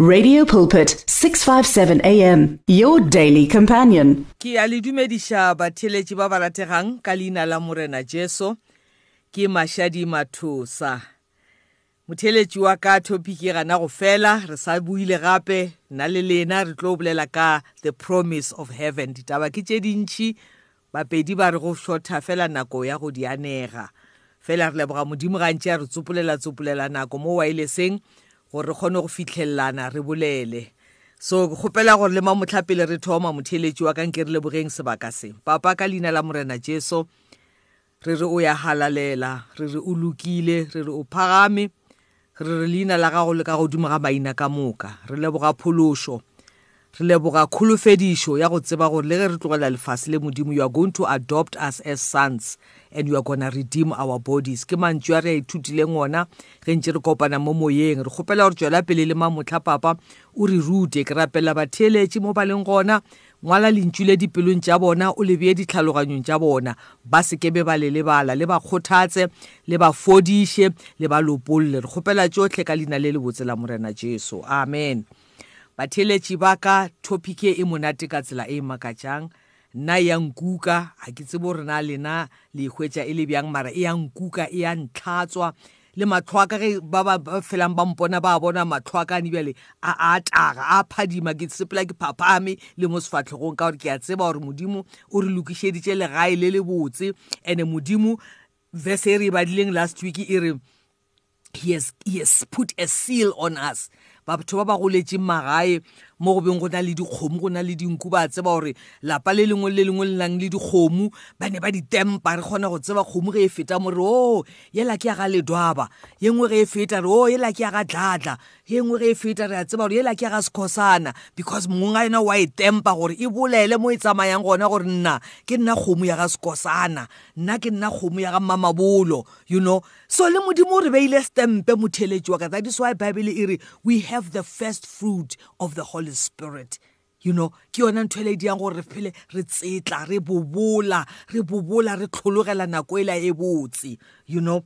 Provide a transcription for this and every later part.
Radio Pulpit 657 AM your daily companion. Ke a le dumediša batheletši ba barategang ka leina la Morena Jesu. Ke Mashadi Mathosa. Motheletši wa ka topic e gana go fela re sa buile gape na le lena re tlo bolela ka the promise of heaven ditaba ke tše dintši Bapedi ba re go šotha fela nako ya go di anega. Fela re leboga Modimo gantši a re tsopolela-tsopolela nako mo waeleseng gore re kgone go fihlellana re bolele. So ke kgopela gore le mamotlha pele re thoma motheeletši wa ka nke re lebogeng sebaka se. Papa ka leina la Morena Jesu re re o ya halalela, re re o lokile, re re o phagame, Re re leina la gago le ka godimo ga maina ka moka. Re leboga phološo. Re leboga kholofedišo ya go tseba gore le ge re tlogela lefase le Modimo, you are going to adopt us as sons and you are gonna redeem our bodies. Ke mantšu a re a ithutileng ona ge ntše re kopana mo moyeng. Re kgopela gore tšwela pele le mamotlha, Papa, o re rute. Ke rapela batheeletši mo ba leng gona, Ngwala lentšu le dipelong tša bona, o le bee ditlhaloganyong tša bona, ba se ke be ba le lebala, le ba kgothatse, le ba fodiše, le ba lopolle. Re kgopela tšohle ka leina le lebotse la Morena Jesu. Amen. Batheeletši ba ka, topic e e monate ka tsela e makatšang. Nna ya nkuka, ga ke tsebo rena lena le e hwetša e le bjang, mara e ya nkuka, e ya ntlhatswa, le matlho a ka ge ba ba felang ba mpona ba bona matlho a kane bjale a a taga a phadima ke sepela ke phaphame le mo sefatlhegong ka gore ke a tseba gore modimo o re lokišeditše legae le le botse and-e modimo verse e re e badileng last week e re he has, he has put a seal on us batho ba ba goletšeng magae mo go beng go na le dikgomo go na le dinku ba tseba gore lapa le lengwe le lengwe le nang le dikgomo ba ne ba ditempa re kgona go tseba kgomo ge e feta mo re o oh, yela ke ya ga ledwaba ye nngwe ge e feta re o oh, yela ke ya ga dladla ye nngwe ge e feta re a tseba gore yela ke ya ga sekhosana because mongwe ga yona wa e tempa gore e bolele mo e tsamayang gona gore nna ke nna kgomo ya ga sekhosana nna ke nna kgomo ya ga mmamabolo you know so le modimo o re beile stempe motheletši wa ka that is why bible e re we have the first fruit of the holy spirit you know ke yona ntho ele e diyang gore re phele re tsetla re bobola re bobola re tlhologela nako ela e botse you know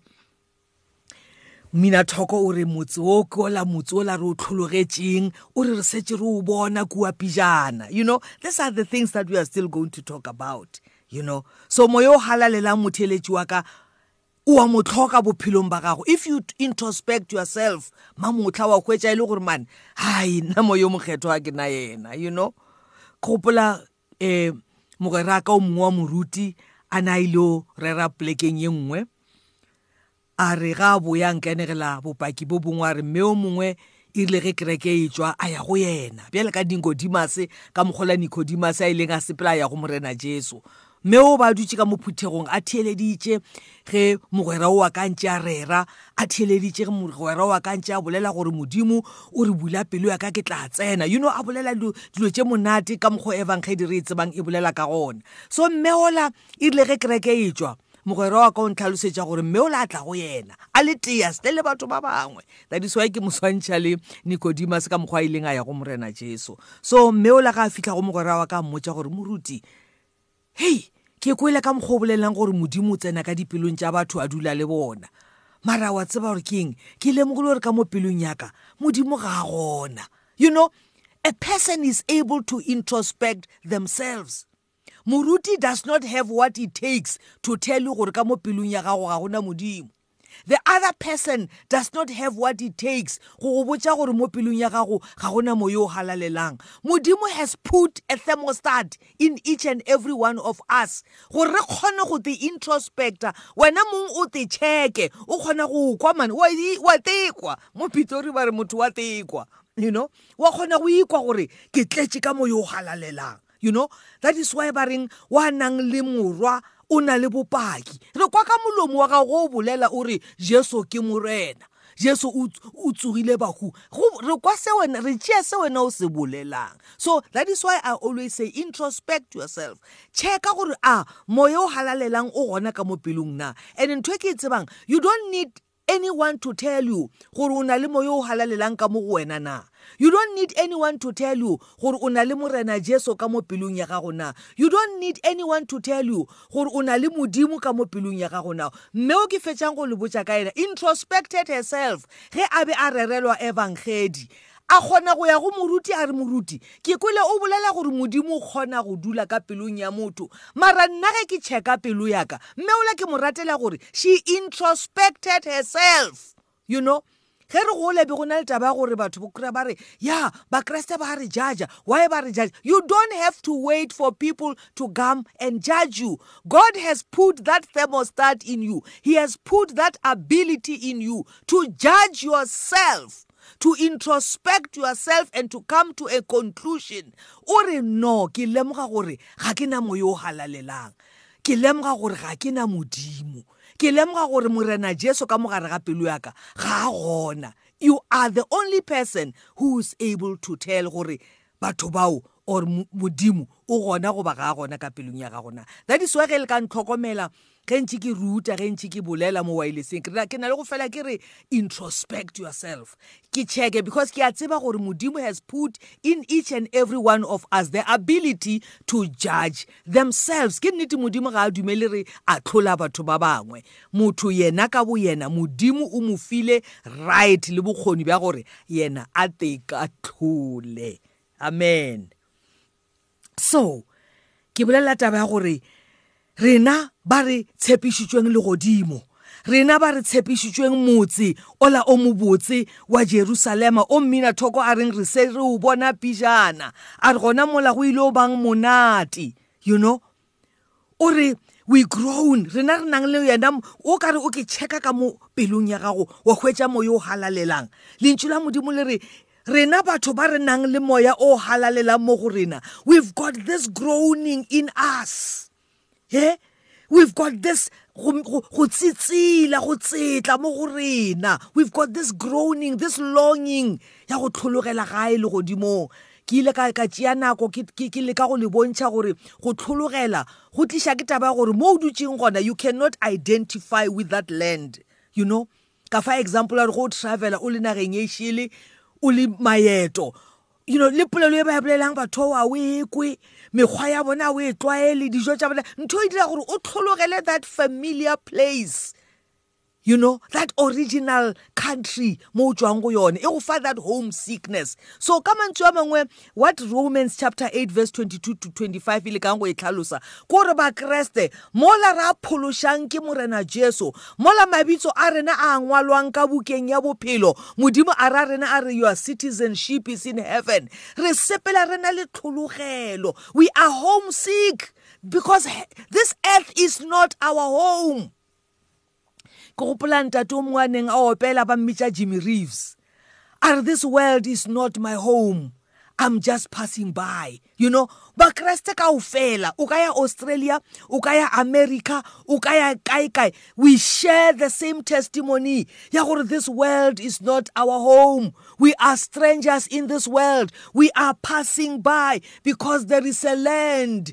mmina thoko o re motse o ke ola motse ola re o tlhologetseng o re re setse re o bona kua pijana you know these are the things that we are still going to talk about you know so moya o halalelang motheletši wa ka o a mo tlhoka bophelong ba gago if you introspect yourself mamotlha wa hwetša e le gore mane hai nna mo yo mokgethwa ke na yena you know ke gopola um mogwera ka o mongwe wa moruti a ne a ile o rera polekeng ye nngwe a re ga a boya nkenegela bopaki bo bongwe a re mme o mongwe e rile ge kereke e tšwa a ya go yena bjale ka dinkodimase ka mokgola nikodimase a ileng a sepela a ya go morena jesu mme o ba dutše ka mophuthegong a theeleditše ge mogwera o akantše a rera a theeleditše ge mogwera o akantše a bolela gore modimo o re bula pelo ya ka ke tla tsena you know a bolela dilo tše monate ka mokgwa o evangedi re e tsebang e bolela ka gona so mme ola e rile ge kereke e tšwa mogwera wa ka o ntlhalosetša gore mme o la tla go yena a le teas le le batho ba bangwe tadiswae ke moswantšha le nikodima se ka mokgwa a ileng a ya go morena jesu so mme o la ga a fitlha go mogwera wa ka a mmotsa gore moruti hei ke kwele ka mokgwa o bolelelang gore modimo o tsena ka dipelong tša batho a dula le bona mara wa tseba gore ke eng ke lemogile gore ka mo pelong yaka modimo ga a gona you know a person is able to introspect themselves Moruti does not have what it takes to tell you gore ka mo pelong ya gago ga gona modimo. The other person does not have what it takes go go botša gore mo pelong ya gago ga gona moyo o halalelang. Modimo has put a thermostat in each and every one of us gore re kgone go te introspecta wena mong o te cheke o kgona go kwa mane wa tekwa mo pitori ba re motho wa tekwa you know wa kgona go ikwa gore ke tletše ka moyo o halalelang you know that is why ba reng wa nang le morwa o na le bopaki re kwa ka molomo wa gago go o bolela o re jesu ke morena jesu o tsogile bahu re kwa se wena re tšea se wena o se bolelang so that is why i always say introspect yourself checka gore a moya o halalelang o gona ka mo pelong na and ntho e ke e tsebang you don't need anyone to tell you gore o na le moyo o halalelang ka mo go wena na you don't need anyone to tell you gore o na le morena jesu ka mo pelong ya gago na you don't need anyone to tell you gore o na le modimo ka mo pelong ya gago na mme o ke fetšang go le botša ka yena introspected herself ge a be a rerelwa evangedi A kgona go ya go moruti a re, Moruti, ke kwele o bolela gore Modimo o kgona go dula ka pelong ya motho. Mara nna ge ke checka pelo ya ka, mme ola ke mo ratela gore she introspected herself. You know? ge re gole be go na le taba ya gore batho bokry ba re ya bakreste ba re jaja why ba re jaja you don't have to wait for people to come and judge you god has put that thermostat in you he has put that ability in you to judge yourself to introspect yourself and to come to a conclusion o re no ke lemoga gore ga ke na moyo o halalelang ke lemoga gore ga ke na modimo ke lemoga gore morena jesu ka mogare ga pelo yaka ga a gona you are the only person who is able to tell gore batho bao or modimo o gona goba ga a gona ka pelong ya gago na that is why ge le ka ntlhokomela ge ntse ke ruta ge ntse ke bolela mo wileseng ke ke na le go fela ke re introspect yourself ke checke because ke a tseba gore modimo has put in each and every one of us the ability to judge themselves ke nnete modimo ga a dumele re a tlhola batho ba bangwe motho yena ka bo yena modimo o mo file right le bokgoni bja gore yena a teka tlhole amen so ke bolela taba ya gore rena ba re tshepišitšweng legodimo rena ba re tshepišitšweng motse ola o mobotse wa jerusalema o mmina thoko a reng re se re o bona pijana a re gona mola go ile o bang monate you know o re we grown rena re nang le yena o ka re o ke checka ka mo pelong ya gago wa hwetša moya o halalelang lentšu la modimo le re rena batho ba re nang le moya o halalelang mo go rena we've got this groaning in us yeah? we've got this go tsitsila go tsetla mo go rena we've got this groaning this longing ya go tlhologela gae le godimong ke ile ka ka tšea nako ke, ke, ke leka go le bontšha gore go tlhologela go tliša ke taba ya gore mo o dutšeng gona you cannot identify with that land you know ka fa example ya gore go o travela o le nageng e šele o le maeto you know le polelo e ba ya bolelang batho wa o ekwe mekgwa ya bona o e tlwaele dijo tša bona ntho e dira gore o tlhologele that familiar place you know that original country mo o tswang go yone e go fa that home sickness so ka mantswe a mangwe what romans chapter 8 verse 22 to 25 e le kang go e tlhalosa ko re bakreste mola ra phološang ke morena jesu mola mabitso a rena a ngwalwang ka bukeng ya bophelo modimo a ra rena a re your citizenship is in heaven re sepela re na le tlhologelo we are homesick because this earth is not our home ke gopola ntate o mongwe a neng a opela ba mmitša jimmy reeves a re this world is not my home i'm just passing by you know bakreste kao fela o ka ya australia o ka ya america o ka ya kae kae we share the same testimony ya gore this world is not our home we are strangers in this world we are passing by because there is a land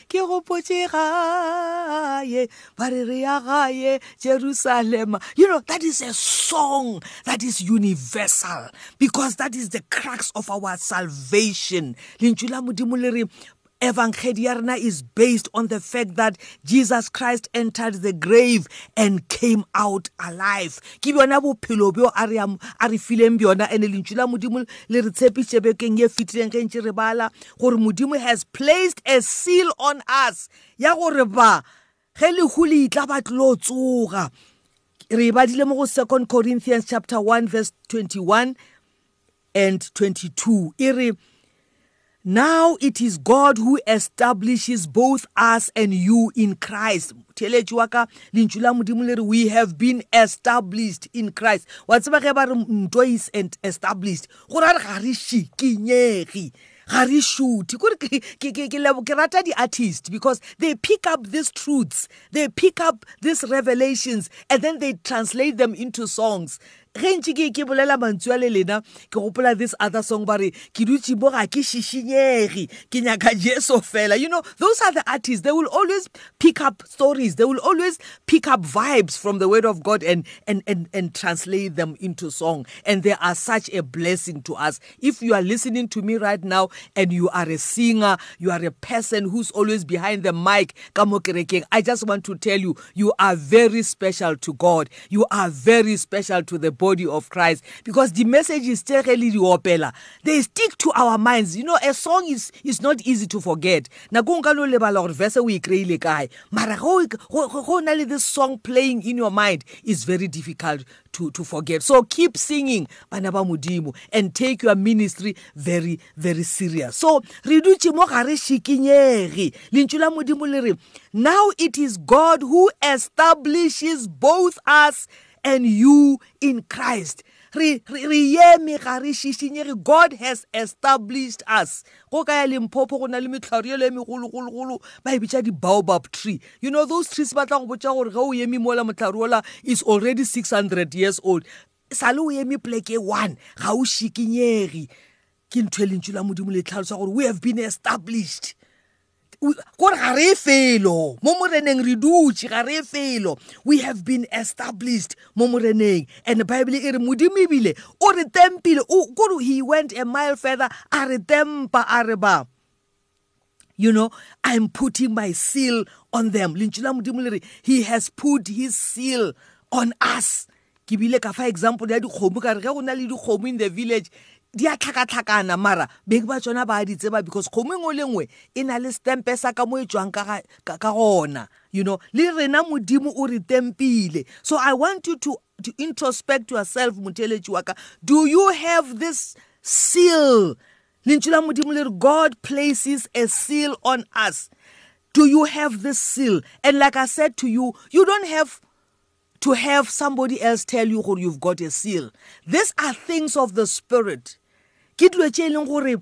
ke gopotše gae ba re re ya gae jerusalema you know that is a song that is universal because that is the crux of our salvation lentšu la modimo le re evangedi ya rena is based on the fact that jesus christ entered the grave and came out alive ke bjona bophelo bjo a re fileng bjona ande lentšu la modimo le re tshepiše bekeng ye fetileng ge ntše re bala gore modimo has placed a seal on us ya gore ba ge lehu le itla ba tlo tsoga re e badile mo go second corinthians chapter 1 verse 21 and 22 e re now it is god who establishes both us and you in christ theeletše wa ka lentšu la modimo le re we have been established in christ wa tseba ge ba re nto is established gore a re ga re šikinyegi ga re shuthe kore ke rata di-artist because they pick up these truths they pick up these revelations and then they translate them into songs ge ntse ke ke bolela mantswe a le lena ke gopola this other song ba re ke dutse bo ga ke šišinyege ke nyaka jesu fela you know those are the artists they will always pick up stories they will always pick up vibes from the word of god and and and, and translate them into song and they are such a blessing to us if you are listening to me right now and you are a singer you are a person who's always behind the mic ka mo kerekeng i just want to tell you you are very special to god you are very special to the body of Christ because the message is still really diopela they stick to our minds you know a song is is not easy to forget nako nka no lebala gore verse o e kry-ile kae mara go na le this song playing in your mind is very difficult to, to forget so keep singing bana ba modimo and take your ministry very very serious so re dutše mo ga re šikinyege lentšu la modimo le re now it is god who establishes both us and you in christ re yeme ga re šišinyege god has established us go ka ya limphopho go na le metlhwaro yelo e megologologolo ba e bitša di-baobab tree you know those trees ba tla go botša gore ge o eme mola motlhare ola is already 600 years old sa le o eme pleke one ga o šikinyege ke ntho e lentšu la modimo le tlhalosa gore we have been established kore ga re felo mo moreneng re dutše ga re felo we have been established mo moreneng and bible e re modimo ebile o re tempile kore he went a mile further a re tempa a re ba you know i'm putting my seal on them lentšu la modimo le re he has put his seal on us ke bile ka fa example ya dikgomo ka re ge go na le dikgomo in the village di a tlhakatlhakana mara beng ba tsona ba di tseba because kgomo engwe le ngwe e na le stempe sa ka mo e tswang ka gona you know le rena modimo o re tempile so i want you to, to introspect yourself motheletši wa ka do you have this seal lentšu la modimo le re god places a seal on us do you have this seal and like i said to you you don't have to have somebody else tell you gore you've got a seal these are things of the spirit ke dilo tše e leng gore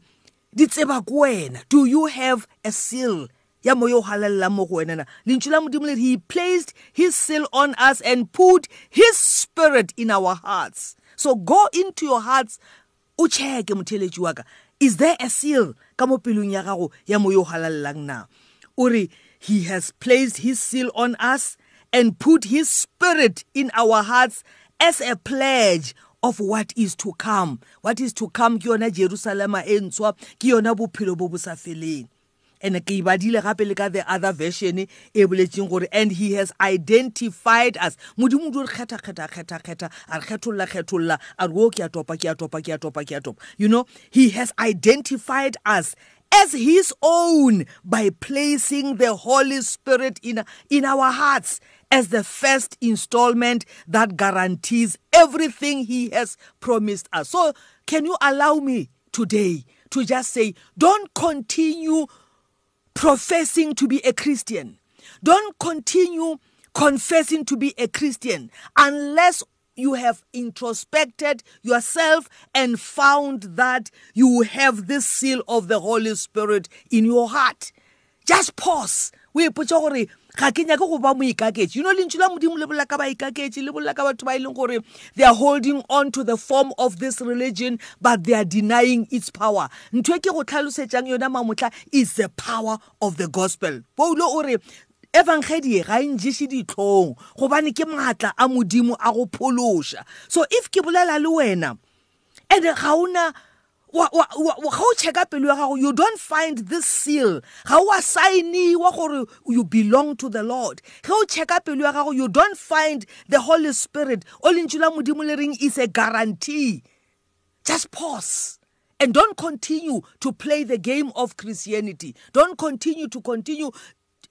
di tseba ko wena do you have a seal ya moya o galalelang mo go wenana lentšu la modimo le he placed his seal on us and put his spirit in our hearts so go into your hearts O tšheke, motheeletši wa ka. Is there a seal ka mo pelong ya gago ya moyo o halalelang na? O re, He has placed his seal on us and put his spirit in our hearts as a pledge of what is to come what is to come ke yona jerusalema e ntshwa ke yona bophelo bo bo sa feleng and ke ibadile gape le ka the other version e boletseng gore and he has identified us modimo di re kgetha kgetha kgetha kgetha a re kgetholla kgetholla a re o ke a topa ke a topa ke a topa ke a topa you know he has identified us as his own by placing the holy spirit in, in our hearts as the first installment that guarantees everything he has promised us so can you allow me today to just say, don't continue professing to be a Christian, don't continue confessing to be a Christian unless you have introspected yourself and found that you have this seal of the Holy Spirit in your heart. just pause o ipotsa gore ga ke nyake go ba moikaketše you know lentšu la modimo le bolela ka baikaketše le bolela ka batho ba e leng gore they are holding on to the form of this religion but they are denying its power ntho e ke go tlhalosetšang yona mamotla is the power of the gospel paulo o re evangedi e ga e nješe ditlhong gobane ke maatla a modimo a go phološa so if ke bolela le wena and ga ona wa, wa, wa, wa, ga o checka pelo ya gago you don't find this seal ga o a signiwa gore you belong to the lord ge o checka pelo ya gago you don't find the holy spirit o lentšu la modimo le reng is a guarantee just pause and don't continue to play the game of christianity don't continue to continue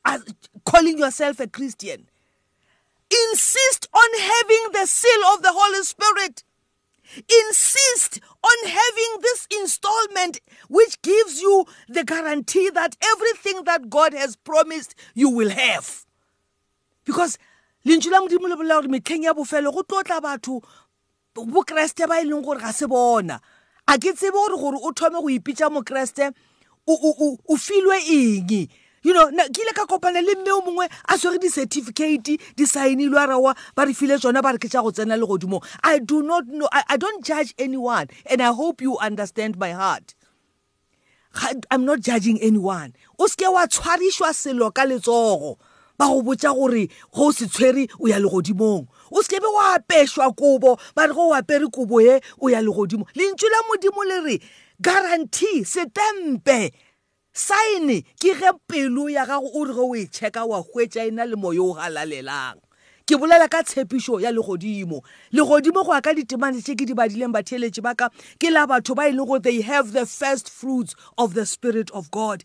as calling yourself a christian insist on having the seal of the holy spirit insist on having this installment which gives you the guarantee that everything that God has promised you will have. Because lentšu la modimo le bolela gore metlheng ya bofelo go tlo tla batho bokreste ba e leng gore ga se bona a ke tsebe gore gore o thome go ipitša mokreste o, o, o, o filwe eng you know ke ile ka kopana le mme o mongwe a swere di-certificate di saenilwe a rawa ba re file tsona ba re ke tša go tsena legodimo i do not know I, i don't judge anyone and i hope you understand my heart i'm not judging anyone o seke wa tshwarišwa selo ka letsogo ba go botša gore go o se tshwere o ya legodimong o sekebe wa apešwa kobo ba re go o apere kobo ye o ya legodimo lentšu la modimo le re guarantee setempe saene ke ge pelo ya gago o re ge o e checka wa hwetša e na le moya o galalelang ke bolela ka tshepišo ya legodimo legodimo go ya ka ditemane tše ke di badileng batheeletše ba ka ke la batho ba e leng gore they have the first fruits of the spirit of god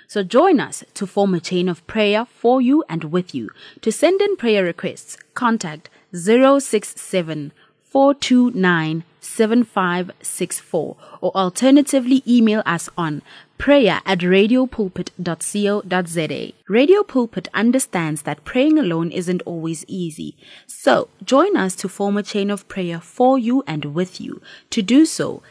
so join us to form a chain of prayer for you and with you to send in prayer requests contact 067 429 7564 or alternatively email us on prayer at radiopulpit.co.za. Radio Pulpit understands that praying alone isn't always easy. So, join us to form a chain of prayer for you and with you. To do so,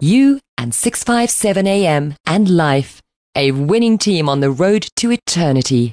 You and 657 AM and life, a winning team on the road to eternity.